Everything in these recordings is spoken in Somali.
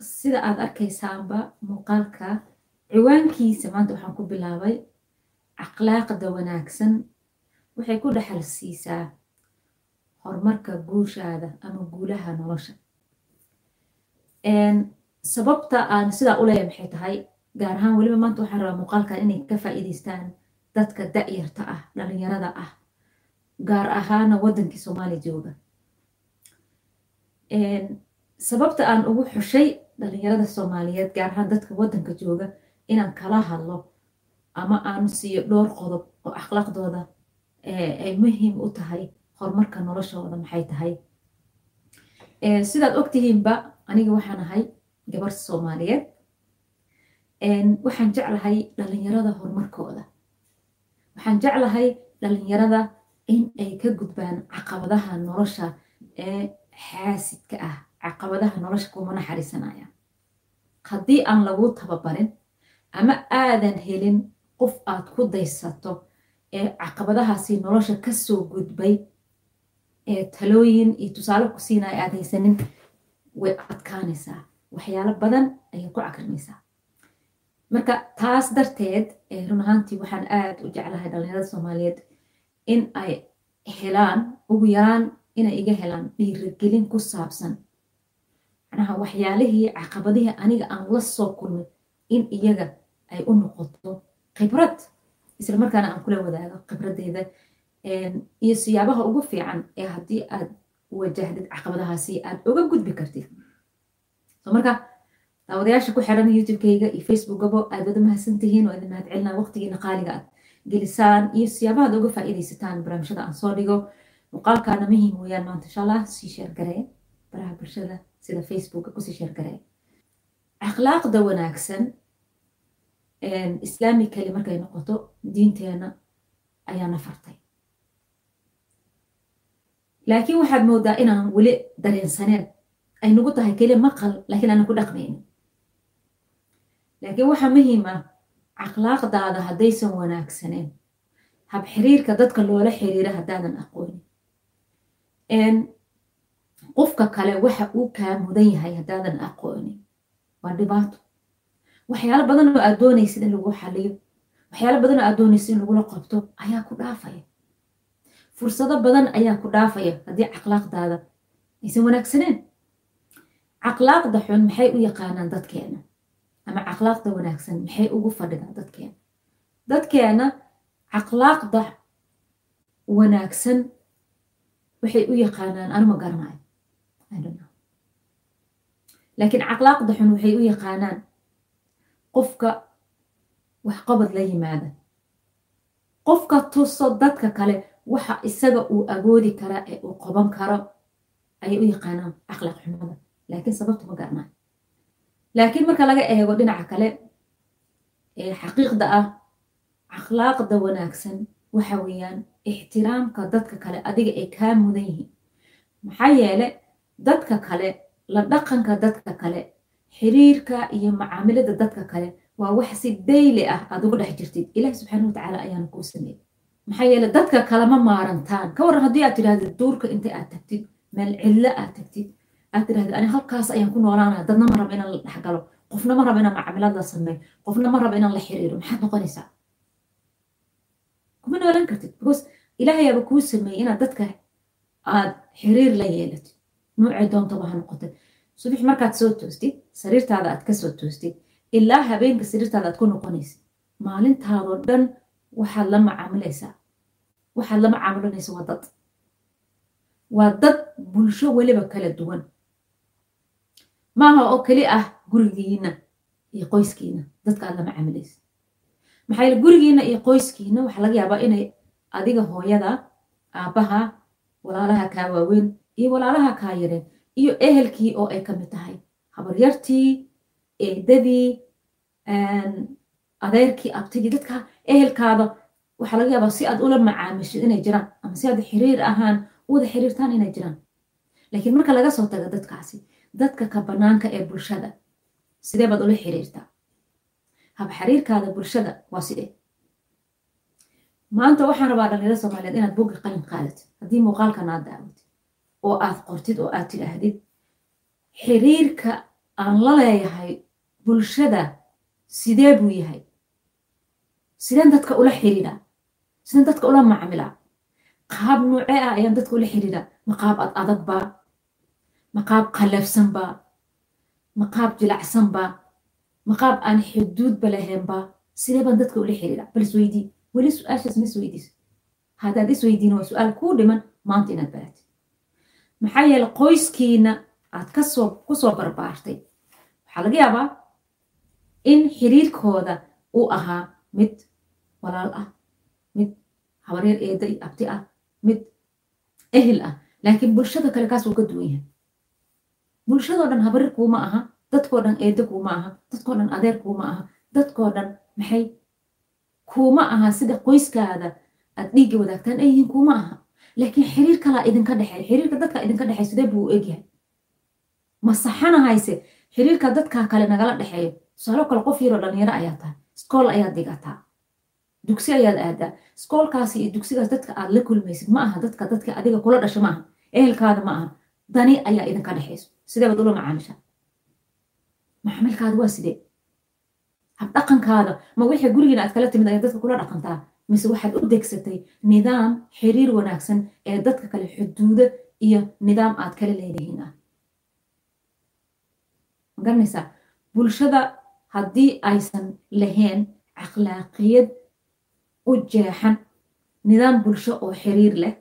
sida aad arkaysaanba muuqaalka ciwaankiisa maanta waxaan ku bilaabay akhlaaqda wanaagsan waxay ku dhexal siisaa horumarka guushaada ama guulaha nolosha. Sababta aan sidaa u leeyahay maxay tahay gaar ahaan weliba maanta waxaan rabaa muuqaalkan inay ka faa'iidaystaan dadka da'yarta ah dhalinyarada ah gaar ahaana waddankii soomaaliya jooga. Sababta aan ugu xushay dhalinyarada soomaaliyeed gaar ahaan dadka waddanka jooga inaan kala hadlo ama aan siiyo dhowr qodob oo akhlaaqdooda ay muhiim u tahay horumarka noloshooda maxay tahay? Sidaad ogtihiinba aniga waxaan ahay gabar soomaaliyeed. Waxaan jeclahay dhalinyarada horumarkooda. Waxaan jeclahay dhalinyarada in ay ka gudbaan caqabadaha nolosha ee xaasidka ah caqabadaha nolosha kuma naxariisanaya haddii aan lagu tababarin ama aadan helin qof aad ku daysato ee caqabadahaasi nolosha ka soo gudbay ee talooyin iyo tusaale ku siinaya aad haysanin way adkaanaysaa. Waxyaalo badan ayay ku cakrimaysaa marka taas darteed run ahaantii waxaan aad u jeclahay dhalinyarada soomaaliyeed in ay helaan ugu yaraan inay iga helaan dhiirigelin ku saabsan macnaha waxyaalihii caqabadihii aniga aan la soo kulmay in iyaga ay u noqoto khibrad. Isla aan kula wadaago khibraddeeda. Iyo siyaabaha ugu fiican ee haddii aad wajahdid caqabadahaasi aad uga gudbi kartid. So marka daawadayaasha ku xiran youtubekayga iyo facebookabo aad wada mahadsantihiin oo idin mahadcelinaa waqtigiina qaaliga aad gelisaan iyo siyaabahaad uga faa'iidaysataan barnaamijyada aan soo dhigo. Muuqaalkaana muhiim weeyaan maanta insha sii sheergaree baraha bulshada sida facebooka ku sii sheergaree akhlaaqda wanaagsan islaamikali markay noqoto diinteena ayaana fartay laakiin waxaad moodaa inaan weli dareensaneen ay nagu tahay keli maqal laakiin aanan ku dhaqmaynin laakiin waxaa muhiim ah akhlaaqdaada haddaysan wanaagsaneen hab xiriirka dadka loola xiriira haddaadan aqoonin qofka kale waxa uu kaa mudan yahay haddaadan aqoonin waa dhibaato. Waxyaalo badan oo aad doonaysid in lagu xaliyo waxyaalo badan oo aad doonaysid in lagula qabto ayaa ku dhaafaya. Fursado badan ayaa ku dhaafaya haddii akhlaaqdaada aysan wanaagsaneen akhlaaqda xun maxay u yaqaanaan dadkeena? Ama akhlaaqda wanaagsan maxay ugu fadhidaan dadkeena? Dadkeena akhlaaqda wanaagsan waxay u yaqaanaan anuma garanayo laakiin akhlaaqda xun waxay u yaqaanaan qofka waxqabad la yimaada. Qofka tuso dadka kale waxa isaga uu agoodi kara ee uu qaban karo ayay u yaqaanaan akhlaaq xumada. Laakiin sababta ma garanayo laakiin marka laga eego dhinaca kale ee xaqiiqda ah akhlaaqda wanaagsan waxa weeyaan ixtiraamka dadka kale adiga ay kaa mudan yihiin. Maxaa yeele dadka kale la dhaqanka dadka kale xiriirka iyo macaamilada dadka kale waa wax si dayli ah aad uga dhex jirtid. Ilaah subxaana watacaala ayaana kuu sameeyey. Maxaa yeele dadka kalema maarantaan. Ka waran haddii aad tidhahdid duurka intay aad tagtid meel cidlo aad tagtid aad tidhahdid ani halkaas ayaan ku noolaanaya dadna ma raba inaan la dhexgalo qofna ma raba inaan macaamilad la sameeyo qofna ma raba inaan la xiriiro. Maxaad noqonaysaa? Kuma noolan kartid because ilaahayaaba kuu sameeyey inaad dadka aad xiriir la yeelatid noocee doontaba ha noqotay subax markaad soo toostid sariirtaada aad ka soo toostid ilaa habeenka sariirtaada aad ku noqonaysid maalintaadoo dhan waxaad la macaamilaysaa. Waxaad la macaamilanaysa waa dad. Waa dad bulsho weliba kala duwan. Maaha oo keli ah gurigiina iyo qoyskiina dadka aad la macaamilaysa. Maxaa yeele gurigiina iyo qoyskiina waxaa laga yaabaa inay adiga hooyada aabbaha walaalaha kaa waaweyn iyo walaalaha kaa yareen iyo ehelkii oo ay ka mid tahay. Habaryartii eedadii adeerkii abtigii dadka ehelkaada waxaa laga yaabaa si aad ula macaamishid inay jiraan ama si aad xiriir ahaan u wada xiriirtaan inay jiraan. Laakiin marka laga soo tago dadkaasi dadka ka banaanka ee bulshada sidee baad ula xiriirtaa? Hab xiriirkaada bulshada waa sidee? Maanta waxaan rabaa dhalinyarada soomaaliyeed inaad bogga qalin qaadatid haddii muuqaalkan aad oo aad qortid oo aad tidhaahdid xiriirka aan la leeyahay bulshada sidee buu yahay? Sideen dadka ula xiriiraa sideen dadka ula macamilaa qaab nuucee ah ayaan dadka ula xiriiraa ma qaab ad adagba ma qaab qallafsanba ma qaab jilacsanba ma qaab aan xuduudba lahaynba sidee baan dadka ula xiriiraa bal isweydii weli su'aashaas ma isweydiiso haddaad isweydiin waa su'aal kuu dhiman maanta inaad baratid maxaa yeele qoyskiina aad ka soo ku soo barbaartay? Waxaa laga yaabaa in xiriirkooda uu ahaa mid walaal ah mid habaryar eeda iyo abti ah mid ehel ah. Laakiin bulshada kale kaas uu ka duwan yahay. Bulshadoo dhan habarir kuuma aha dadkoo dhan eeda kuuma aha dadkoo dhan adeer kuuma aha dadkoo dhan maxay kuuma aha sida qoyskaada aad dhiigga wadaagtaan ay yihiin kuuma aha laakiin xiriir kalaa idinka dhexeey xiriirka dadka idinka dhexey sidee buu u egyahay ma saxana hayse? Xiriirka dadka kale nagala dhexeeyo. Tusaalo kale qof yaroo dhalinyaro ayaa tahay iskool ayaad digataa dugsi ayaad aadaa. Iskoolkaasi iyo dugsigaas dadka aad la kulmaysid ma aha. Dadka dadka adiga kula dhasho ma aha. Ehelkaada ma aha. Dani ayaa idinka dhexeyso. Sidee baad ula macaamishaa macaamilkaada waa sidee? Habdhaqankaada ma wixii gurigiina aad kala timid ayaad dadka kula dhaqantaa mise waxaad u degsatay nidaam xiriir wanaagsan ee dadka kale xuduudo iyo nidaam aad kala leedihiin ah. Magaranaysaa bulshada haddii aysan lahayn akhlaaqiyad u jeexan nidaam bulsho oo xiriir leh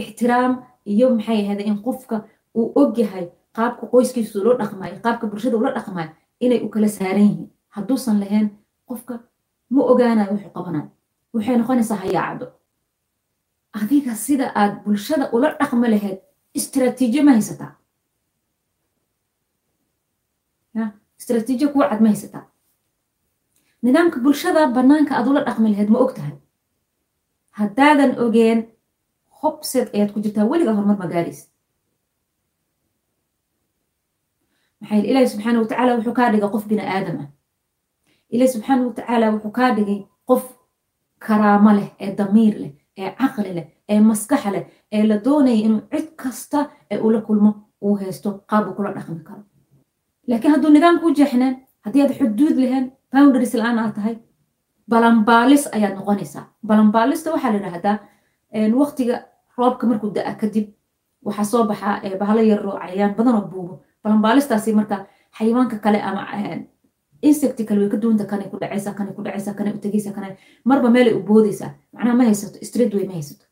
ixtiraam iyo maxay ahayde in qofka uu ogyahay qaabka qoyskiisu ula dhaqmayo qaabka bulshada ula dhaqmayo inay u kala saaran yihiin. Hadduusan lahayn qofka ma ogaanayo wuxuu qabanayo waxay noqonaysaa hayaacdo. Adiga sida aad bulshada ula dhaqmi lahayd istraatiijiyo ma haysataa istraatiijiyo kuwa cad ma haysataa nidaamka bulshada bannaanka aad ula dhaqmi lahayd ma og tahay haddaadan ogeen hobsed ayaad ku jirtaa weliga horumar magaalaysa maxaa yili ilaahi subxaana watacaala wuxuu kaa dhigay qof bini aadam ah. Ilaahi subxaana watacaala wuxuu kaa dhigay qof karaamo leh ee damiir leh ee caqli leh ee maskax leh ee la doonaya inuu cid kasta ee ula kulmo uu haysto qaab uu kula dhaqmi karo. Laakiin hadduu nidaamku jeexneen haddii aad xuduud lahayn boundaries la'aan aad tahay balanbaalis ayaad noqonaysaa. Balanbaalista waxaa la yidhaahdaa waqtiga roobka markuu da'a kadib waxaa soo baxaa bahalo yaroo cayayaan badan oo buubo balanbaalistaasi marka xayawaanka kale ama insecti way ka duwanta kanay ku dhacaysaa kanay ku dhacaysaa kanay u tegaysaa kanay marba meelay u boodaysaa macnaha ma haysato street way ma haysato.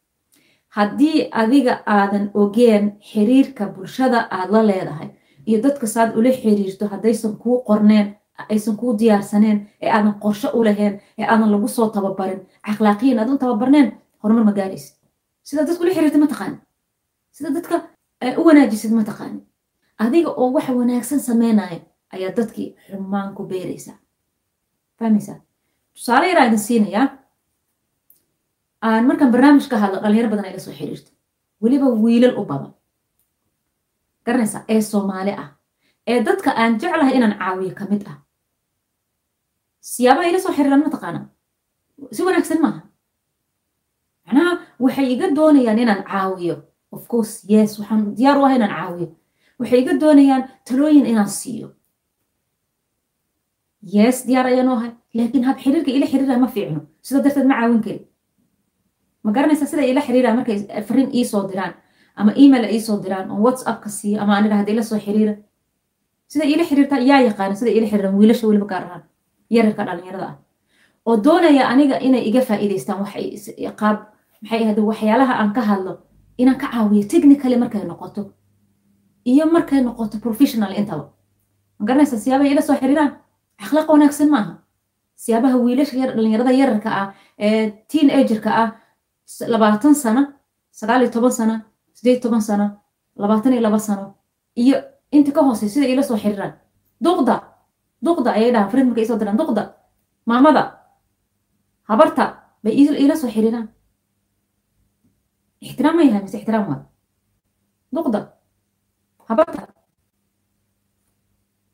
Haddii adiga aadan ogeen xiriirka bulshada aad la leedahay iyo dadka saad ula xiriirto haddaysan kuu qorneen aysan kuu diyaarsaneen ee aadan qorsho u lahayn ee aadan lagu soo tababarin akhlaaqiyan aadan tababarneen horumar ma gaaraysid. Sida dadka ula xiriirta ma taqaani. Sida dadka u wanaajisid ma taqaani. Adiga oo wax wanaagsan sameynaya ayaa dadkii xumaan ku beeraysaa. Fahmaysaa? Tusaale yaraa idin siinayaa. Aan markaan barnaamij ka hadlo dhalinyaro badan ay la soo xiriirto. Weliba wiilal u badan. Garanaysaa ee soomaali ah ee dadka aan jeclahay inaan caawiyo ka mid ah. Siyaabaha ila soo xiriiraan mataqaanaa si wanaagsan maaha. Macnaha waxay iga doonayaan inaan caawiyo. Of course yes waxaan diyaar u ah inaan caawiyo. Waxay iga doonayaan talooyin inaan siiyo yes diyaar ayaan u ahay. Laakiin hab xiriirka ila xiriira ma fiicno. Sida darteed ma caawin kari ma garanaysaa sida ila xiriira markay fariin ii soo diraan ama email ii soo diraan oo whatsappka siiyo ama aan idhahda ila soo xiriira. Sida ila xiriirta yaa yaqaana sida ila xiriiran wiilasha weliba gaar yararka dhalinyarada ah. Oo doonaya aniga inay iga faa'iidaystaan qaab maxay ahayde waxyaalaha aan ka hadlo inaan ka caawiyo technically markay noqoto. Iyo markay noqoto professional intaba. Ma garanaysaa siyaabaha ila soo xiriiraan akhlaaq wanaagsan maaha. Siyaabaha wiilasha dhalinyarada yararka ah ee teen agerka ah labaatan sano sagaal iyo toban sano sideed toban sano labaatan iyo laba sano iyo inta ka hoosey sida ila soo xiriiraan. Duqda duqda ayay dhahaan farid markay isoo diraan duqda maamada habarta bay ila soo xiriiraan. Ixtiraam ma yahay mise ixtiraam waa? Duqda habarta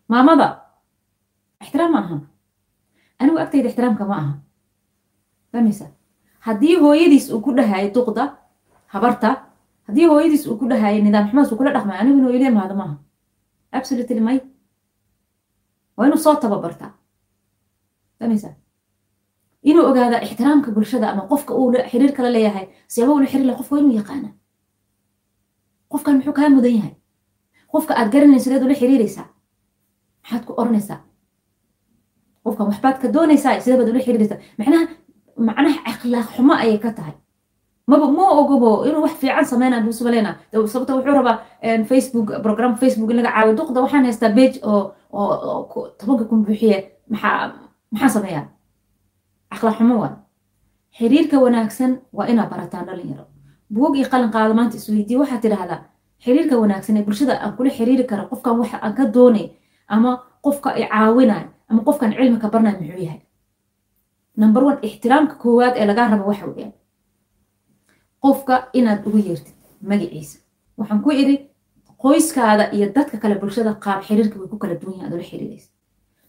maamada ixtiraam aha anigu agtayda ixtiraamka ma aha fahmaysa haddii hooyadiis uu ku dhahayo duqda habarta haddii hooyadiis uu ku dhahayo nidaam xumaas uu kula dhaqmayo anigu inuu ila imaado maaha absolutely may waa inuu soo tababartaa fahmaysaa inuu ogaada ixtiraamka bulshada ama qofka uu xiriir kala leeyahay siyaaba ula xiriir laha qofka waa inuu yaqaana qofkan muxuu kaa mudan yahay qofka aad garanaysa sideed ula xiriiraysaa maxaad ku oranaysaa qofkan waxbaad ka doonaysaa sidee baad ula xiriiraysaa macnaha macnaha akhlaaq xumo ayay ka tahay. Maba ma ogobo inuu wax fiican sameynaa buu subaleyna sababta wuxuu rabaa facebook program facebook in caawiyo. Duqda waxaan haystaa bage oo tobanka kun buuxiye. Maxaa maxaan sameeyaa? Akhlaaq xumo waa. Xiriirka wanaagsan waa inaa barataan dhalinyaro buug iyo qalin qaada maanta isweydiye waxaad tidhaahdaa xiriirka wanaagsan ee bulshada aan kula xiriiri kara qofkan waxa aan ka doonay ama qofka i caawinay ama qofkan cilmi ka barnay muxuu yahay number one ixtiraamka koowaad ee lagaa rabo waxa weeyaan qofka inaad ugu yeertid magaciisa waxaan ku idhi qoyskaada iyo dadka kale bulshada qaab xiriirka way ku kala duwan yahin aad ula xiriiraysa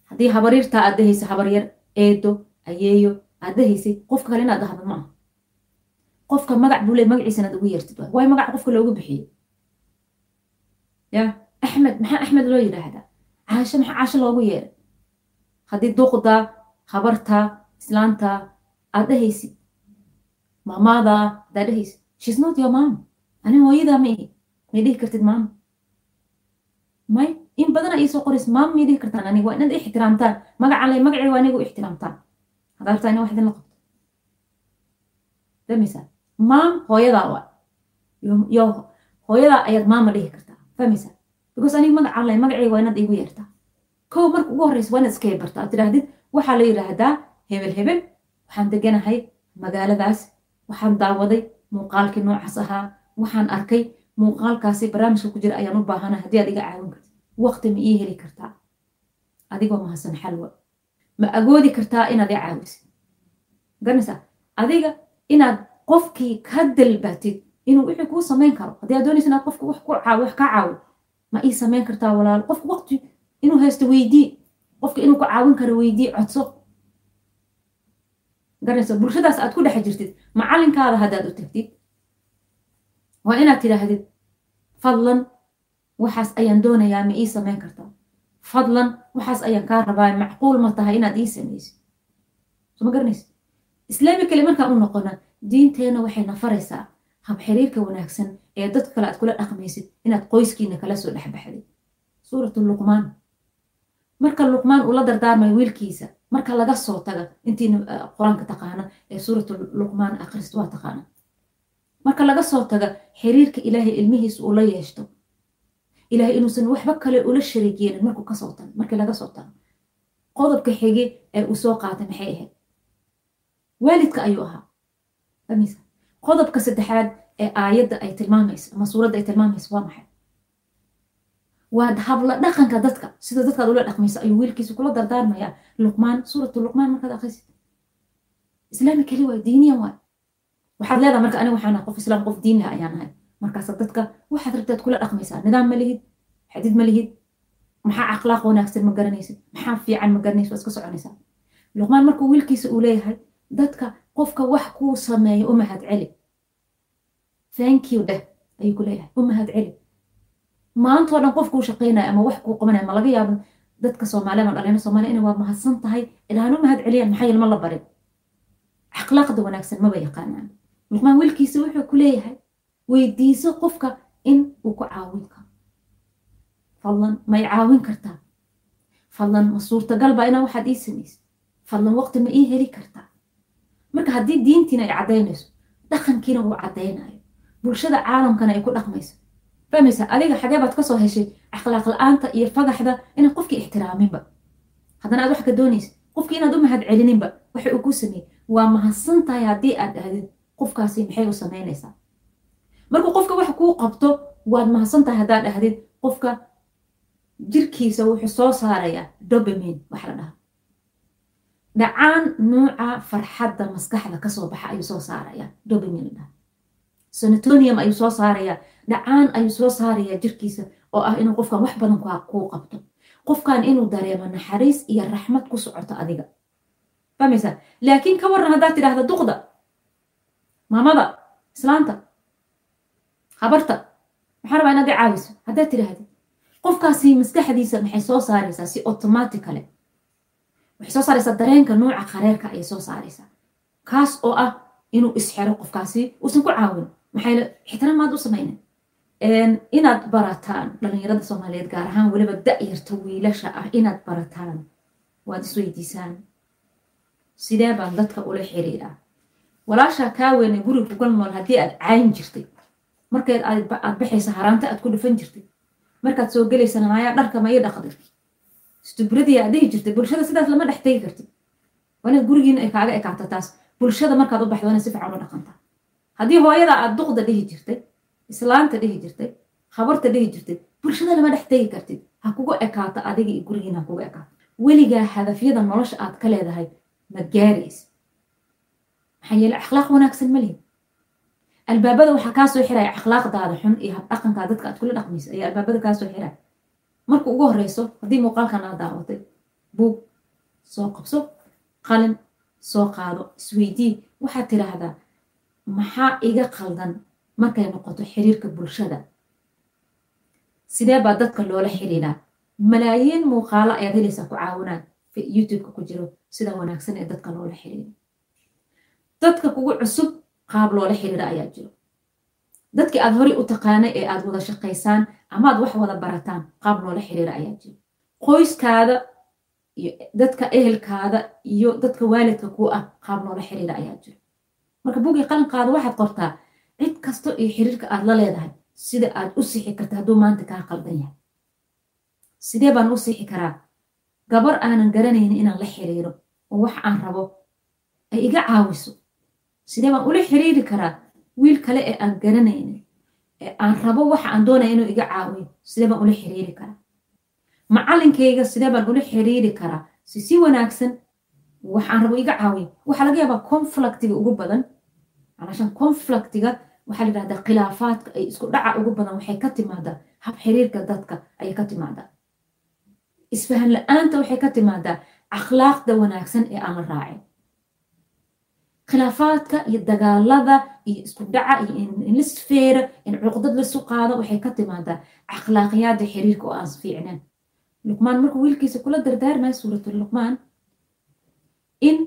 haddii habaryartaa aad dahaysa habaryar eedo ayeeyo aad dahaysay qofka kale inaad dahdo ma aha qofka magac buu le magaciisa inaad ugu yeertid waay magac qofka loogu bixiyey ya axmed maxaa axmed loo yidhaahdaa caasho maxaa caasho loogu yeeray haddii duqda habarta islaanta aad dhahaysid maamaada haddaad dhahaysid shes not your mom. Ani hooyadaa ma ihi may dhihi kartid maama may in badana iisoo qoraysa maama may dhihi kartaan aniga waa inaad ixtiraamtaan magacan le magacii waa inigu ixtiraamtaan haddaa rabtaa ina wax idin la qabto. Fahmaysaa maam hooyadaa waa. Yo hooyadaa ayaad maama dhihi kartaa. Fahmaysaa because aniga magacaan le magacii waa inaad iigu yeertaa kow marka ugu horreysa waa inaad iska bartaa. Aad tidhaahdid waxaa la yidhaahdaa hebel hebel. Waxaan deganahay magaaladaas. Waxaan daawaday muuqaalkii noocaas ahaa. Waxaan arkay muuqaalkaasi barnaamijka ku jira ayaan u baahanahay haddii aad iga caawin karta. Waqti ma ii heli kartaa. Adigoo mahadsan xalwa ma agoodi kartaa inaad i caawisid garanaysaa adiga inaad qofkii ka dalbatid inuu wixii kuu samayn karo. Haddii aad doonaysa inaad qofka wax caawi wax ka caawi ma ii samayn kartaa walaalo qofka waqti inuu haysto weydii qofka inuu ku caawin karo weydii codso. Garanaysa bulshadaas aad ku dhex jirtid. Macalinkaada haddaad u tagtid. Waa inaad tidhaahdid fadlan waxaas ayaan doonayaa ma ii samayn kartaa fadlan waxaas ayaan kaa rabaa. Macquul ma tahay inaad ii samaysid soo ma garanaysa islaami kale markaan u noqona diinteenna waxay nafaraysaa hab xiriirka wanaagsan ee dadka kale aad kula dhaqmaysid inaad qoyskiina kala soo dhexbaxday suuratu luqmaan marka luqmaan uu la dardaarmayo wiilkiisa marka laga soo taga intiina qur'aanka taqaana ee suuratu luqmaan akrist waa taqaana marka laga soo taga xiriirka ilaahay ilmihiisa uu la yeeshto. Ilaahay inuusan waxba kale ula yeelin markuu ka soo tago markii laga soo tago. Qodobka xige ee uu soo qaatay maxay ahayd? Waalidka ayuu ahaa. Qodobka saddexaad ee aayadda ay tilmaamayso ama suuradda ay tilmaamayso waa maxay waa habla dhaqanka dadka sida dadkaad ula dhaqmayso ayuu wiilkiisa kula dardaarmayaa luqmaan suuratu luqmaan markaad akrisid islaami keli waay diiniyan waay. Waxaad leedaha marka aniga waxaan qof islaam qof diin leh ayaan ahay. Markaasa dadka waxaad rabtaad kula dhaqmaysaa. Nidaam ma lihid xadid ma lihid maxaa akhlaaq wanaagsan ma garanaysid maxaa fiican ma garanaysid waa iska soconaysaa. Luqmaan markuu wiilkiisa uu leeyahay dadka qofka wax kuu sameeyo u celi. Thank you dheh ayuu ku leeyahay u mahad celi maantoo dhan qofkuu shaqaynaya ama wax kuu qabanaya ma laga yaabo dadka soomaaliya ama dhalina soomaaliya inay waa mahadsan tahay ilahan u mahad celiyaan maxaa yelma la barin. Akhlaaqda wanaagsan maba yaqaanaan. Luqmaan wiilkiisa wuxuu ku leeyahay weydiiso qofka in uu ku caawin karo. Fadlan may caawin kartaa. Fadlan ma suurtagal inaa waxaad ii samaysid fadlan waqti ma ii heli kartaa. Marka haddii diintiina ay caddaynayso dhaqankiina uu caddaynayo. Bulshada caalamkana ay ku dhaqmayso fahmaysa adiga xagee baad ka soo heshay akhlaaq la'aanta iyo fagaxda inaan qofkii ixtiraaminba haddana aad wax ka doonaysa qofkii inaad u mahad celininba waxa uu ku sameeyey waa mahadsan tahay haddii aad dhahdid qofkaasi maxay u samaynaysaa markuu qofka wax kuu qabto waad mahadsan tahay haddaad dhahdid qofka jirkiisa wuxuu soo saarayaa dobamin wax la dhaha. Dhacaan nuuca farxadda maskaxda ka soo baxa ayuu soo saarayaa dobamin la dhaha sanatonium ayuu soo saarayaa dhacaan ayuu soo saarayaa jirkiisa oo ah inuu qofkan wax badan kuu qabto. Qofkan inuu dareemo naxariis iyo raxmad ku socoto adiga. Fahmaysaa? Laakiin ka waran haddaad tidhaahda duqda maamada islaanta habarta maxaa rabaa inaad i caawiso. Haddaad tidhaahda qofkaasi maskaxdiisa maxay soo saaraysaa si automaticale waxay soo saaraysaa dareenka nooca qareerka ayay soo saaraysaa. Kaas oo ah inuu isxero qofkaasi uusan ku caawin ixtiraam maad u samayna inaad barataan dhalinyarada soomaaliyeed gaar ahaan weliba da-yarta wiilasha ah inaad barataan. Waad isweydiisaan sidee baan dadka ula xiriiraa? Walaashaa kaa weyne guriga kugal nool haddii aad caayin jirtay. Markeed aad baxaysa haraanta aad ku dhufan jirtay. Markaad soo gelaysana maayaa dharka ma dhaqday stubradii aad jirtay bulshada sidaas lama dhex tegi kartid. Waa inaad gurigiina ay kaaga ekaato taas bulshada markaad u baxdo waa inaad si fiican u dhaqantaa haddii hooyada aad duqda dhihi jirtay islaanta dhihi jirtay khabarta dhihi jirtay bulshada lama dhex tegi kartid. Ha kugu ekaato adiga iyo gurigiina ha kugu ekaato. Weligaa hadafyada nolosha aad ka leedahay ma gaaraysa maxaa yeele akhlaaq wanaagsan ma lihin. Albaabada waxaa kaa soo xiraya akhlaaqdaada xun iyo habdhaqankaa dadka aad kula dhaqmaysa ayaa albaabada kaa soo xiraya marka ugu horeyso haddii muuqaalkan aad daawatay buug soo qabso qalin soo qaado isweydii waxaad tiraahdaa maxaa iga qaldan markay noqoto xiriirka bulshada? Sidee baa dadka loola xiriiraa? Malaayiin muuqaalo ayaad helaysaa ku caawinaan youtubeka ku jiro sida wanaagsan ee dadka loola xiriiro dadka kugu cusub qaab loola xiriira ayaa jiro. Dadkii aad horey u taqaanay ee aad wada shaqaysaan amaad wax wada barataan qaab loola xiriira ayaa jiro. Qoyskaada iyo dadka ehelkaada iyo dadka waalidka ku ah qaab loola xiriira ayaa jiro marka bugii qalinkaada waxaad qortaa cid kasta iyo xiriirka aad la leedahay sida aad u sixi karta hadduu maanta kaa qaldan yahay. Sidee baan u sixi karaa? Gabar aanan garanaynin inaan la xiriiro oo wax aan rabo ay iga caawiso. Sidee baan ula xiriiri karaa wiil kale ee aan garanaynin ee aan rabo waxa aan doonaya inuu iga caawiyo? Sidee baan ula xiriiri karaa? Macalinkayga sidee baan ula xiriiri karaa? Si si wanaagsan wax aan rabo iga caawiyo waxaa laga yaabaa conflictiga ugu badan. Calashan conflictiga waxaa la yidhahdaa khilaafaadka ay isku dhaca ugu badan waxay ka timaadaa. Hab xiriirka dadka ayay ka timaadaa. Isfahan la'aanta waxay ka timaadaa akhlaaqda wanaagsan ee aan la raacin. Khilaafaadka iyo dagaalada iyo isku dhaca iyo in lisfeera in cuqdad lasu qaado waxay ka timaadaa akhlaaqiyaada xiriirka oo aan fiicneen luqmaan markuu wiilkiisa kula dardaarmaya suuratul luqmaan in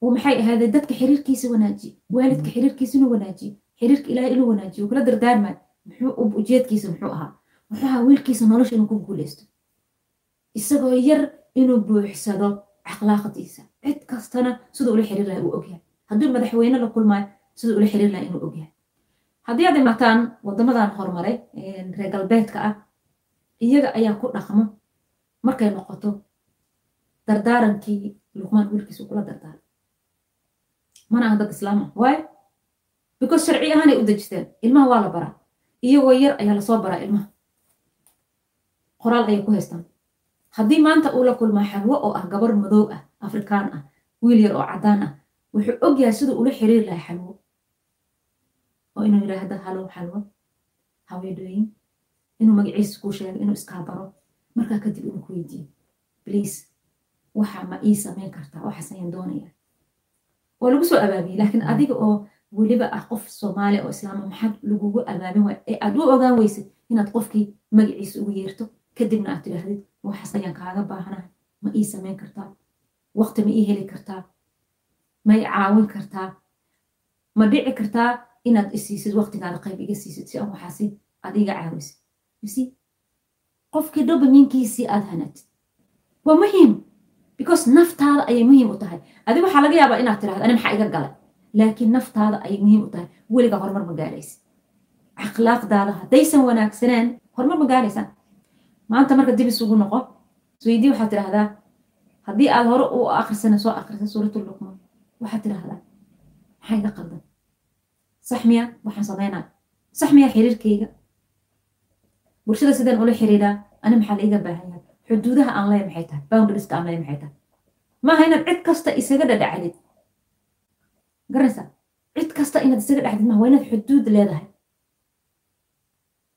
maxay ahaadee dadka xiriirkiisa wanaajiye waalidka xiriirkiisa inuu wanaajiyo xiriirka ilaah inuu wanaajiyo kula dardaarmaya muxuu ujeedkiisa muxuu ahaa wuxuu ahaa wiilkiisa nolosha inuu ku guuleysto isagoo yar inuu buuxsado akhlaaqdiisa cid kastana siduu ula xiriir laha uu ogyahay hadduu madaxweyne la kulmaayo siduu ula xiriir laha inuu ogyahay haddii aad imaataan wadamadan horumaray reer galbeedka ah iyaga ayaa ku dhaqmo markay noqoto dardaarankii luqmaan wiilkiisa kula dardaaray mana aha dad islaam. Ah waayo because sharci ahaanay u dejisteen. Ilmaha waa la baraa. Iyagoo yar ayaa la soo baraa ilmaha. Qoraal ayay ku haystaan. Haddii maanta uu la kulmaa xalwo oo ah gabar madow ah afrikaan ah wiil yar oo caddaan ah wuxuu ogyahay siduu ula xiriiri lahaa xalwo. Oo inuu yidhaahdo halo xalwo. Haweedhooyin inuu magaciisa kuu sheego inuu iskaa baro markaa kadib inuu ku weydiiyo bliis waxa ma ii samayn kartaa waxaas ayaan doonaya. Waa lagu soo abaabiyey laakiin adiga oo weliba ah qof soomaaliya oo islaama maxaad lagugu abaabin waay ee aad u ogaan weysid inaad qofkii magaciisa ugu yeerto kadibna aad tidhaahdid waxaas ayaan kaaga baahanahay ma ii samayn kartaa. Waqti ma ii heli kartaa. Ma i caawin kartaa. Ma dhici kartaa inaad isiisid waqtigaada qayb iga siisid si aan waxaasi aad iga caawisid misi qofkii dobaminkiisii aad hanatid. Waa muhiim because naftaada ayay muhiim u tahay. Adi waxaa laga yaabaa inaad tirahdo ani maxaa iga galay? Laakiin naftaada ayay muhiim u tahay. Weligaa horumar ma gaaraysid akhlaaqdaada haddaysan wanaagsaneen horumar ma gaaraysaan maanta marka dib isugu noqo isweydii waxaad tidhahdaa haddii aad hore u akrisana soo akrisa suuratul luqmaan. Waxaad tidhahdaa maxaa iga qaldan? Sax miya waxaan samaynaa sax miya xiriirkayga. Bulshada sidaan ula xiriiraa ani maxaa laiga baahan yahay xuduudaha aan leeya maxay tahay? Boundarieska aan leeya maxay tahay? Maaha inaad cid kasta isaga dhadhacdid. Garanaysaa cid kasta inaad isaga dhacdid maaha waa inaad xuduud leedahay.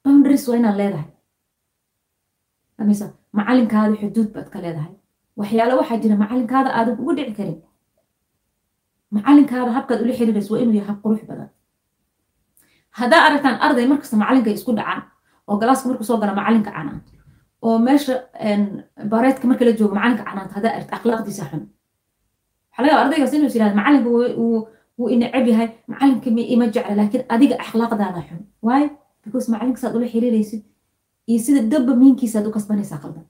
Boundaries waa inaad leedahay. Amisa macalinkaada xuduud baad ka leedahay. Waxyaalo waxaa jira macalinkaada aadan ugu dhici karin. Macalinkaada habkaad ula xiriirayso waa inuu yahay hab qurux badan. Haddaa aragtaan arday markasta macalinka isku dhacaan oo galaaska markuu soo gala macalinka canaan oo meesha bareedka marka la joogo macalinka canaanta haddaa aragti akhlaaqdiisa xun. Waxaa laga yaaba ardaygaas inuu is yiraahdo macalinka wuu inacab yahay macalinka ima jecla laakiin adiga akhlaaqdaada xun. Waayo because macalinka saad ula xiriiraysid iyo sida dabba miinkiisaad u kasbanaysaa qaldan.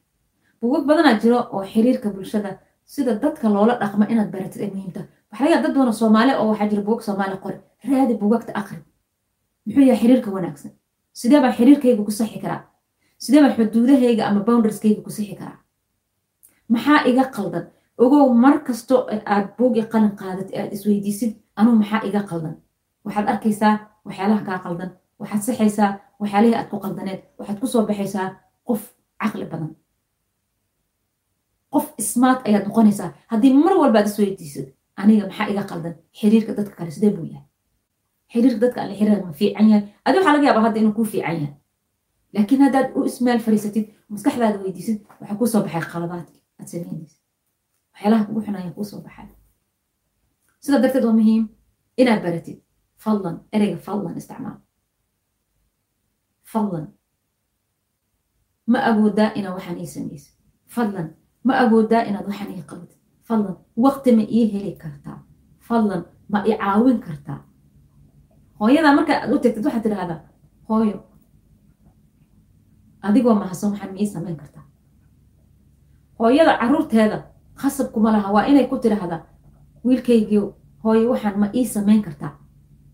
Buugag badanaa jiro oo xiriirka bulshada sida dadka loola dhaqmo inaad baratid ay muhiimta. Waxaa laga yaaba dad badan soomaali oo waxaa jira buugag soomaali qori raadi buugagta aqri muxuu yahay xiriirka wanaagsan? Sidee baa xiriirkayga ku saxi karaa sidee baa xuduudahayga ama boundarskayga ku sixi karaa? Maxaa iga qaldan? Ogow mar kasto aad buugi qalin qaadad aad isweydiisid anuu maxaa iga qaldan? Waxaad arkaysaa waxyaalaha kaa qaldan. Waxaad saxaysaa waxyaalihii aad ku qaldaneed waxaad ku soo baxaysaa qof caqli badan. Qof ismaad ayaad noqonaysaa. Haddii mar walba aad isweydiisid aniga maxaa iga qaldan? Xiriirka dadka kale sidee buu yahay? Xiriirka dadka alle xiriir ma fiican yahay? Adi waxaa laga yaabaa hadda inuu kuu fiican yahay laakiin haddaad u ismaal fariisatid maskaxdaada weydiisid waxaa kuu soo baxay qaladaadki aad samaynaysa waxyaalaha kugu xunaya kuu soo baxay sidaa darteed waa muhiim inaad baratid fadlan ereyga fadlan isticmaal fadlan ma awoodaa inaad waxaan ii samaysid fadlan ma awoodaa inaad waxaan ii qabatid fadlan waqti ma ii heli kartaa fadlan ma i caawin kartaa hooyadaa marka aad u tagtid waxaad tidhahdaa hooyo adigoo mahadsan waxaan ma ii samayn kartaa hooyada caruurteeda khasab kuma laha waa inay ku tidhaahdaa wiilkaygiio hooyo waxaan ma ii samayn kartaa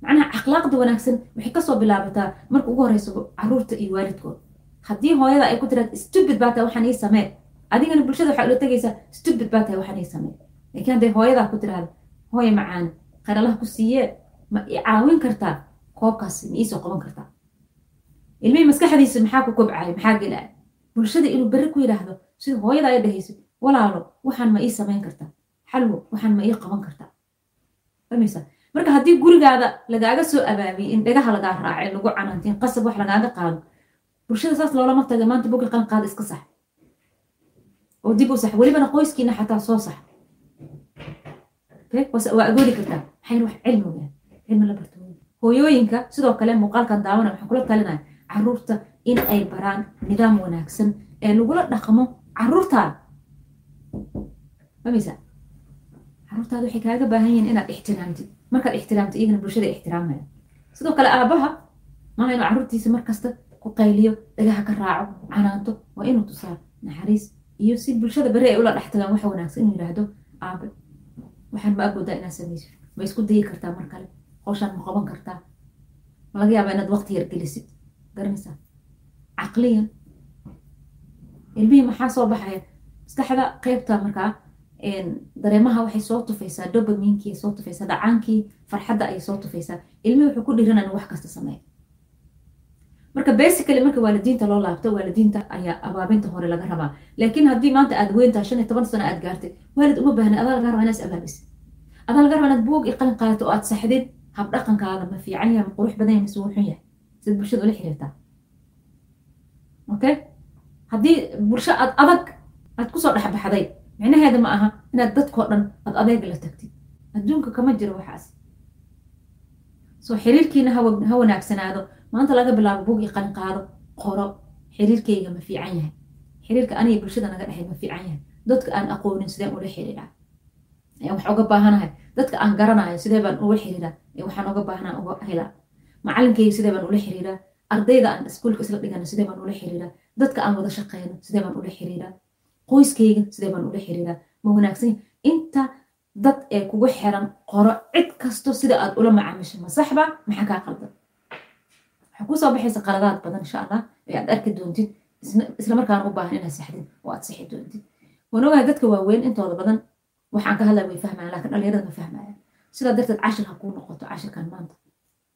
macnaha akhlaaqda wanaagsan waxay ka soo bilaabataa marka ugu horeysa carruurta iyo waalidkooda haddii hooyada ay ku tiraad stupid baa tahay waxaan ii samee adigana bulshada waxaa ula tegaysaa stupid baa tahay waxaan ii samee laakiin hadday hooyadaa ku tiraahda hooyo macaan qaralaha ku siiyee ma i caawin kartaa? Koobkaas ma iisoo qaban kartaa ilmihii maskaxdiisa maxaa ku kobcaya maxaa gelaya bulshada inuu berri ku yidhaahdo sida hooyada ay dhahayso walaalo waxaan ma ii samayn kartaa xalwo waxaan ma ii qaban kartaa marka haddii gurigaada lagaaga soo abaabiyey in dhagaha lagaa raacay lagu canaantiin qasab wax lagaaga qaado bulshada saas loolama taga maanta bogi qalin qaada iska sax. Oo dib u sax welibana qoyskiina xataa soo sax. Waa agoodi kartaa. Maxay wax cilmi weyaan cilmi la barto. Hooyooyinka sidoo kale muuqaalkan daawana waxaan kula talinaya carruurta in ay baraan nidaam wanaagsan ee lagula dhaqmo caruurtaada. Fameysa caruurtaada waxay kaaga baahan yihiin inaad ixtiraamtid markaad ixtiraamtid iyagana bulshada ixtiraamaya. Sidoo kale aabaha maaha inuu caruurtiisa markasta ku qayliyo dhagaha ka raaco canaanto waa inuu tusaa naxariis iyo si bulshada beri ay ula dhex waxa wanaagsan inuu yidhaahdo aabe. Waxaan ma agoodaa inaad samaysid ma isku dayi kartaa mar kale? Howshaan ma qaban kartaa? Ma laga yaabaa inaad waqti yar gelisid garanaysaa caqliyan ilmihii maxaa soo baxaya? Maskaxda qeybta markaa dareemaha waxay soo tufaysaa dopaminkii soo tufaysaa dhacaankii farxadda ayay soo tufaysaa. Ilmihii wuxuu ku dhiiran inuu wax kasta sameeyo. Marka basically marka waalidiinta loo laabto waalidiinta ayaa abaabinta hore laga rabaa. Laakiin haddii maanta aad weyntaa shan iyo toban sano aad gaartay waalid uma baahna adaa laga rabaa inaad is abaabisid adaa laga rabaa inaad buug i qalin qaadato oo aad saxdid hab dhaqankaada ma fiican yahay ma qurux badan yahay mise wuu xun yahay sid bulshada ula xiriirtaa okay haddii bulsho aad adag aad ku soo dhexbaxday micnaheeda ma aha inaad dadkoo dhan aad adeega la tagtid adduunka kama jiro waxaas soo xiriirkiina ha wanaagsanaado maanta laga bilaabo buug i qalin qaado qoro xiriirkayga ma fiican yahay xiriirka aniga bulshada naga dhexay ma fiican yahay dadka aan aqoonin sideen ula xiriiraa wax uga baahanahay dadka aan garanayo sidee baan ula xiriiraa waxaan uga baahnaa uga helaa macalinkayga sidee baan ula xiriiraa ardayda aan iskuulka isla dhigana sidee baan ula xiriiraa dadka aan wada shaqeyno sidee baan ula xiriiraa qoyskayga sidee baan ula xiriiraa ma wanaagsan inta dad ee kugu xiran qoro cid kasto sida aad ula macaamisho ma maxaa kaa qaldan. Waxaa ku soo baxaysa qaladaad badan insha allah ee aad arki doontid islamarkaana u baahan inaad saxdid oo aad sixi doontid. Waan dadka waaweyn intooda badan waxaan ka hadlaya way fahmayaan laakiin dhalinyarada ma fahmayaan. Sidaa darteed cashir ha kuu noqoto cashirkan maanta